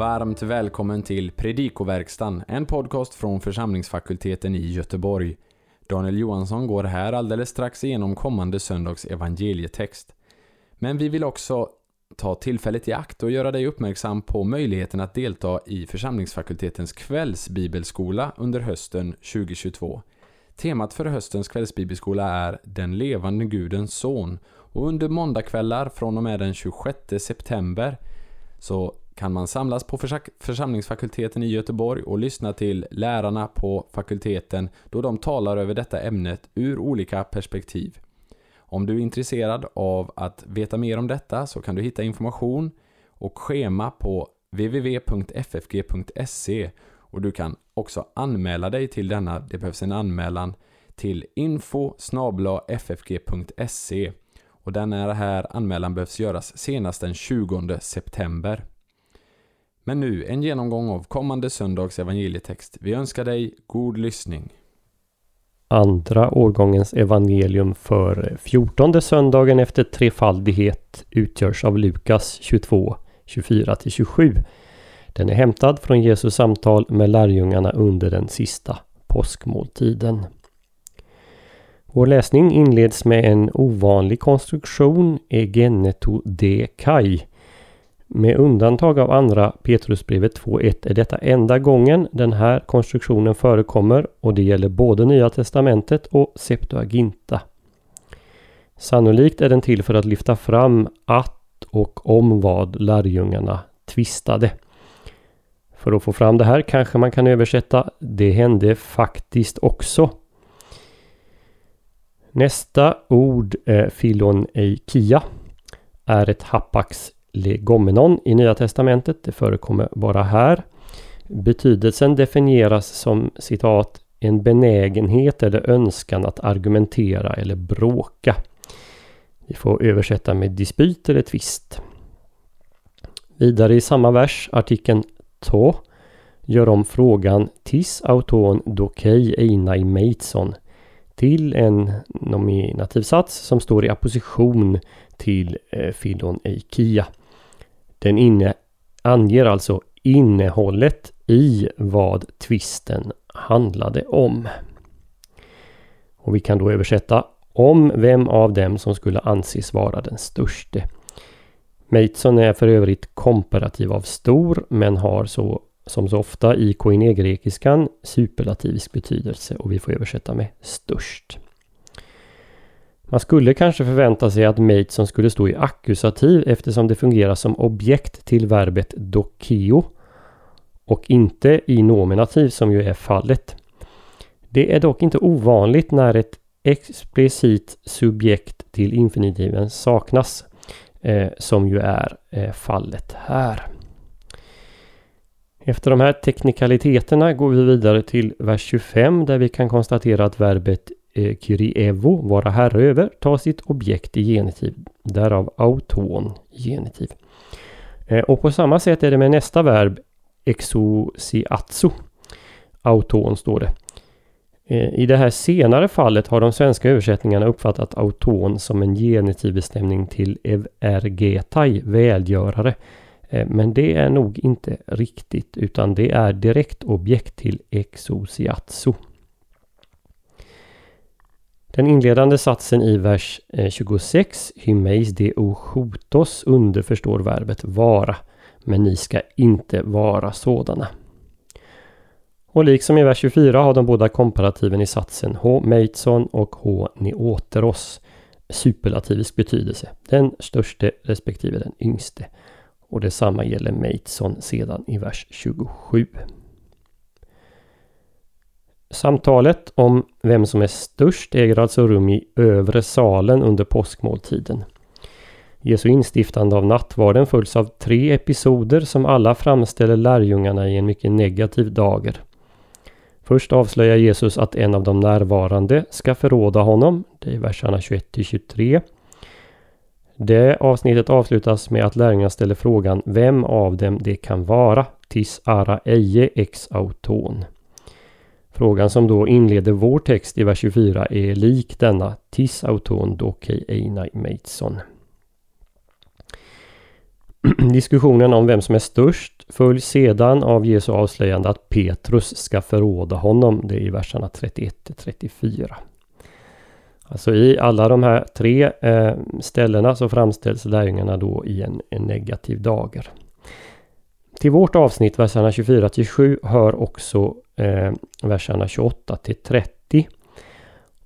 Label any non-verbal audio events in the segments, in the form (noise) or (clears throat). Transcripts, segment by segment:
Varmt välkommen till Predikoverkstan, en podcast från församlingsfakulteten i Göteborg. Daniel Johansson går här alldeles strax igenom kommande söndags evangelietext. Men vi vill också ta tillfället i akt och göra dig uppmärksam på möjligheten att delta i församlingsfakultetens kvällsbibelskola under hösten 2022. Temat för höstens kvällsbibelskola är Den levande Gudens son och under måndagkvällar från och med den 26 september så kan man samlas på församlingsfakulteten i Göteborg och lyssna till lärarna på fakulteten då de talar över detta ämnet ur olika perspektiv. Om du är intresserad av att veta mer om detta så kan du hitta information och schema på www.ffg.se och du kan också anmäla dig till denna. Det behövs en anmälan till info ffg.se och denna här anmälan behövs göras senast den 20 september. Men nu en genomgång av kommande söndags evangelietext. Vi önskar dig god lyssning. Andra årgångens evangelium för fjortonde söndagen efter trefaldighet utgörs av Lukas 22, 24-27. Den är hämtad från Jesus samtal med lärjungarna under den sista påskmåltiden. Vår läsning inleds med en ovanlig konstruktion, egeneto de kai. Med undantag av andra Petrusbrevet 2.1 är detta enda gången den här konstruktionen förekommer och det gäller både Nya Testamentet och Septuaginta. Sannolikt är den till för att lyfta fram att och om vad lärjungarna tvistade. För att få fram det här kanske man kan översätta Det hände faktiskt också. Nästa ord, är filon eikia, är ett hapax legomenon i Nya Testamentet. Det förekommer bara här. Betydelsen definieras som citat en benägenhet eller önskan att argumentera eller bråka. Vi får översätta med dispyt eller tvist. Vidare i samma vers, artikeln to, gör om frågan tis auton dokei einai meitson till en nominativ sats som står i apposition till eh, filon eikia. Den inne, anger alltså innehållet i vad tvisten handlade om. Och vi kan då översätta om vem av dem som skulle anses vara den störste. Mateson är för övrigt komparativ av stor men har så som så ofta i koinegrekiskan superlativisk betydelse och vi får översätta med störst. Man skulle kanske förvänta sig att Mateson skulle stå i ackusativ eftersom det fungerar som objekt till verbet dokeo och inte i nominativ som ju är fallet. Det är dock inte ovanligt när ett explicit subjekt till infinitiven saknas, eh, som ju är eh, fallet här. Efter de här teknikaliteterna går vi vidare till vers 25 där vi kan konstatera att verbet eh, kyrievo, vara herre över, ta sitt objekt i genitiv. Därav auton genitiv. Eh, och på samma sätt är det med nästa verb exosiatso. Auton står det. Eh, I det här senare fallet har de svenska översättningarna uppfattat auton som en genitivbestämning till evergetai, välgörare. Eh, men det är nog inte riktigt utan det är direkt objekt till exosiatso. Den inledande satsen i vers eh, 26, Hymeis de ochotos, underförstår verbet vara. Men ni ska inte vara sådana. Och liksom i vers 24 har de båda komparativen i satsen H. Meitson och H. Neoteros superlativisk betydelse. Den störste respektive den yngste. Och detsamma gäller Meitson sedan i vers 27. Samtalet om vem som är störst äger alltså rum i övre salen under påskmåltiden. Jesu instiftande av nattvarden följs av tre episoder som alla framställer lärjungarna i en mycket negativ dager. Först avslöjar Jesus att en av de närvarande ska förråda honom. Det är verserna 21 23. Det avsnittet avslutas med att lärjungarna ställer frågan vem av dem det kan vara. Tis ara eje ex auton. Frågan som då inleder vår text i vers 24 är lik denna Tis auton dokei einai meitson. (clears throat) Diskussionen om vem som är störst följs sedan av Jesu avslöjande att Petrus ska förråda honom. Det är i verserna 31 34. Alltså i alla de här tre eh, ställena så framställs lärjungarna då i en, en negativ dager. Till vårt avsnitt, verserna 24 till 7, hör också eh, verserna 28 till 30.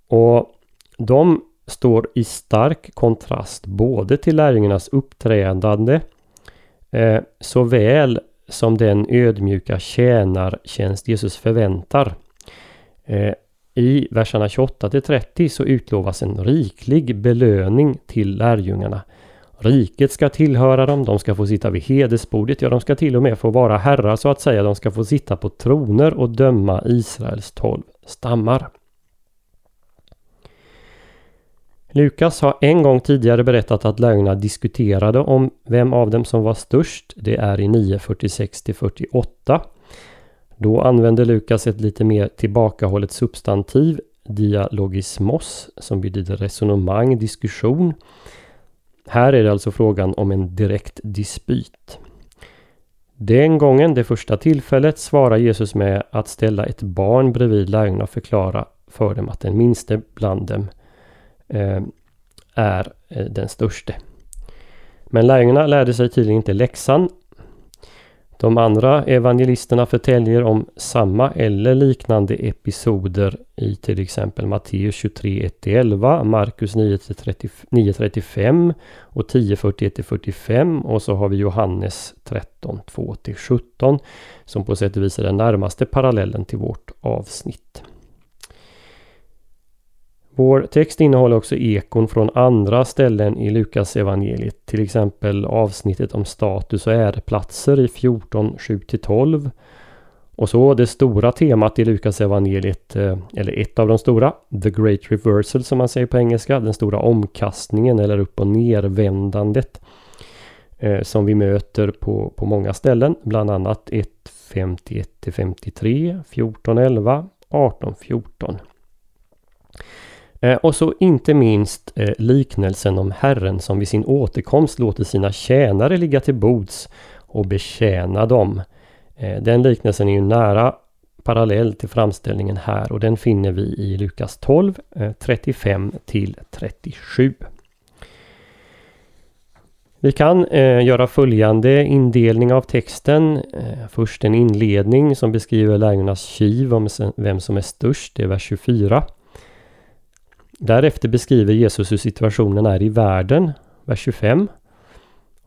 Och de står i stark kontrast både till lärjungarnas uppträdande eh, såväl som den ödmjuka tjänartjänst Jesus förväntar. Eh, I verserna 28 till 30 så utlovas en riklig belöning till lärjungarna. Riket ska tillhöra dem, de ska få sitta vid hedersbordet, ja de ska till och med få vara herrar så att säga, de ska få sitta på troner och döma Israels tolv stammar. Lukas har en gång tidigare berättat att lärjungarna diskuterade om vem av dem som var störst. Det är i 9.46 48. Då använder Lukas ett lite mer tillbakahållet substantiv, dialogismos, som betyder resonemang, diskussion. Här är det alltså frågan om en direkt dispyt. Den gången, det första tillfället, svarar Jesus med att ställa ett barn bredvid lärjungarna och förklara för dem att den minste bland dem eh, är eh, den störste. Men lärjungarna lärde sig tydligen inte läxan. De andra evangelisterna förtäljer om samma eller liknande episoder i till exempel Matteus 23 1-11, Markus 9-35 och 10-41-45 och så har vi Johannes 13 2-17 som på sätt och vis är den närmaste parallellen till vårt avsnitt. Vår text innehåller också ekon från andra ställen i Lukas evangeliet. Till exempel avsnittet om status och äreplatser i 14, 7-12. Och så det stora temat i Lukas evangeliet, eh, eller ett av de stora, The Great Reversal som man säger på engelska, den stora omkastningen eller upp och nervändandet. Eh, som vi möter på, på många ställen, bland annat 1, 51-53, 14, 11, 18, 14. Eh, och så inte minst eh, liknelsen om Herren som vid sin återkomst låter sina tjänare ligga till bords och betjäna dem. Eh, den liknelsen är ju nära parallell till framställningen här och den finner vi i Lukas 12, 35 till 37. Vi kan eh, göra följande indelning av texten. Eh, först en inledning som beskriver lärjungarnas kiv om vem som är störst, det är vers 24. Därefter beskriver Jesus hur situationen är i världen, vers 25.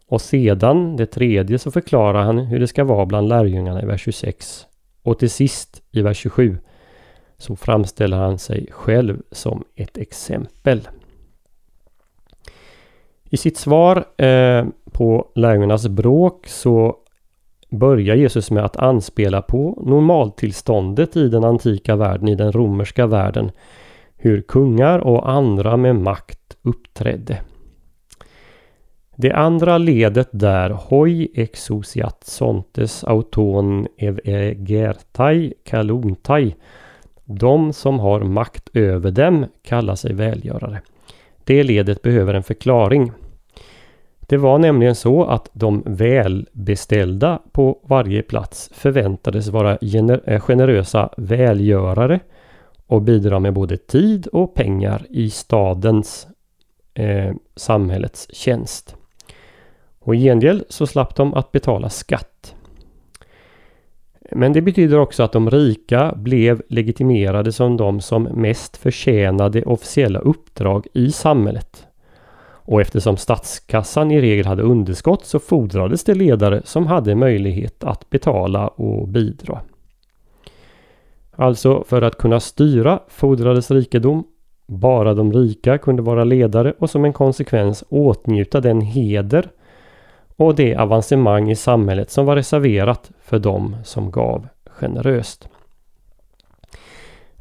Och sedan, det tredje, så förklarar han hur det ska vara bland lärjungarna i vers 26. Och till sist, i vers 27, så framställer han sig själv som ett exempel. I sitt svar eh, på lärjungarnas bråk så börjar Jesus med att anspela på normaltillståndet i den antika världen, i den romerska världen hur kungar och andra med makt uppträdde. Det andra ledet där hoi exosiat sontes auton egertai kaluntai. De som har makt över dem kallar sig välgörare. Det ledet behöver en förklaring. Det var nämligen så att de välbeställda på varje plats förväntades vara eh, generösa välgörare och bidra med både tid och pengar i stadens eh, samhällets tjänst. Och i gengäld så slapp de att betala skatt. Men det betyder också att de rika blev legitimerade som de som mest förtjänade officiella uppdrag i samhället. Och eftersom statskassan i regel hade underskott så fordrades det ledare som hade möjlighet att betala och bidra. Alltså för att kunna styra fordrades rikedom. Bara de rika kunde vara ledare och som en konsekvens åtnjuta den heder och det avancemang i samhället som var reserverat för dem som gav generöst.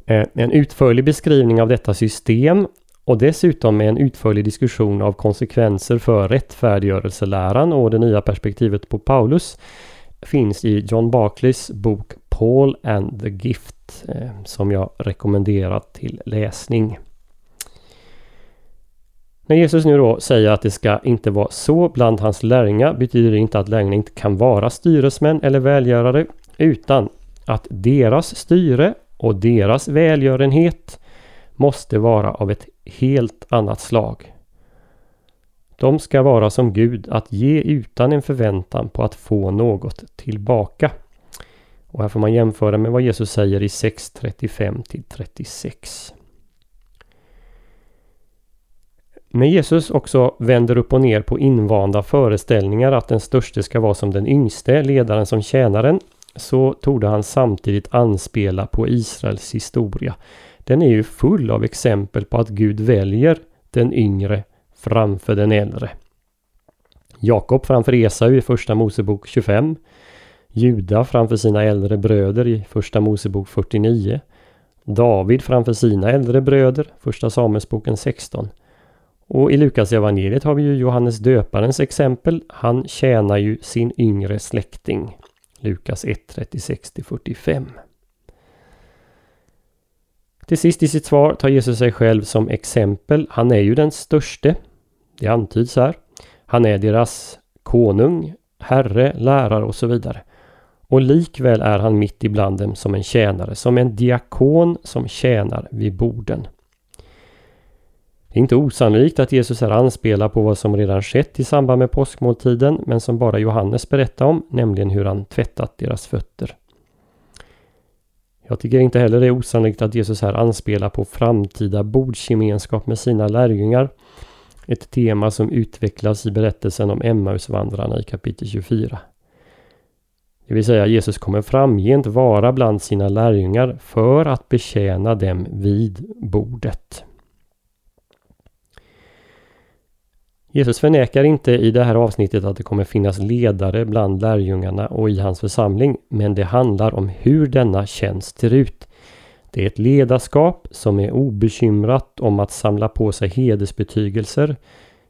Eh, en utförlig beskrivning av detta system och dessutom en utförlig diskussion av konsekvenser för rättfärdiggörelseläran och det nya perspektivet på Paulus finns i John Barclays bok Paul and the Gift eh, som jag rekommenderar till läsning. När Jesus nu då säger att det ska inte vara så bland hans lärjungar betyder det inte att lärjungarna inte kan vara styresmän eller välgörare utan att deras styre och deras välgörenhet måste vara av ett helt annat slag. De ska vara som Gud att ge utan en förväntan på att få något tillbaka. Och här får man jämföra med vad Jesus säger i 6.35 36. När Jesus också vänder upp och ner på invanda föreställningar att den störste ska vara som den yngste, ledaren som tjänaren, så torde han samtidigt anspela på Israels historia. Den är ju full av exempel på att Gud väljer den yngre framför den äldre. Jakob framför Esau i Första Mosebok 25. Juda framför sina äldre bröder i Första Mosebok 49. David framför sina äldre bröder, Första Samuelsboken 16. Och i Lukas evangeliet har vi ju Johannes döparens exempel. Han tjänar ju sin yngre släkting. Lukas 1, 36-45. Till sist i sitt svar tar Jesus sig själv som exempel. Han är ju den störste. Det antyds här. Han är deras konung, herre, lärare och så vidare. Och likväl är han mitt ibland dem som en tjänare, som en diakon som tjänar vid borden. Det är inte osannolikt att Jesus här anspelar på vad som redan skett i samband med påskmåltiden, men som bara Johannes berättar om, nämligen hur han tvättat deras fötter. Jag tycker inte heller det är osannolikt att Jesus här anspelar på framtida bordsgemenskap med sina lärjungar. Ett tema som utvecklas i berättelsen om Emmausvandrarna i kapitel 24. Det vill säga Jesus kommer framgent vara bland sina lärjungar för att betjäna dem vid bordet. Jesus förnekar inte i det här avsnittet att det kommer finnas ledare bland lärjungarna och i hans församling, men det handlar om hur denna tjänst ser ut. Det är ett ledarskap som är obekymrat om att samla på sig hedersbetygelser,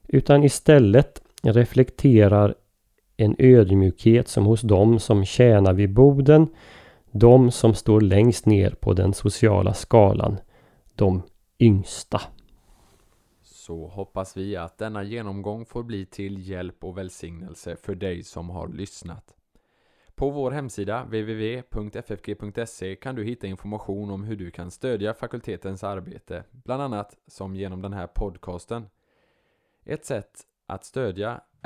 utan istället reflekterar en ödmjukhet som hos dem som tjänar vid boden, de som står längst ner på den sociala skalan, de yngsta så hoppas vi att denna genomgång får bli till hjälp och välsignelse för dig som har lyssnat. På vår hemsida www.ffg.se kan du hitta information om hur du kan stödja fakultetens arbete, bland annat som genom den här podcasten. Ett sätt att stödja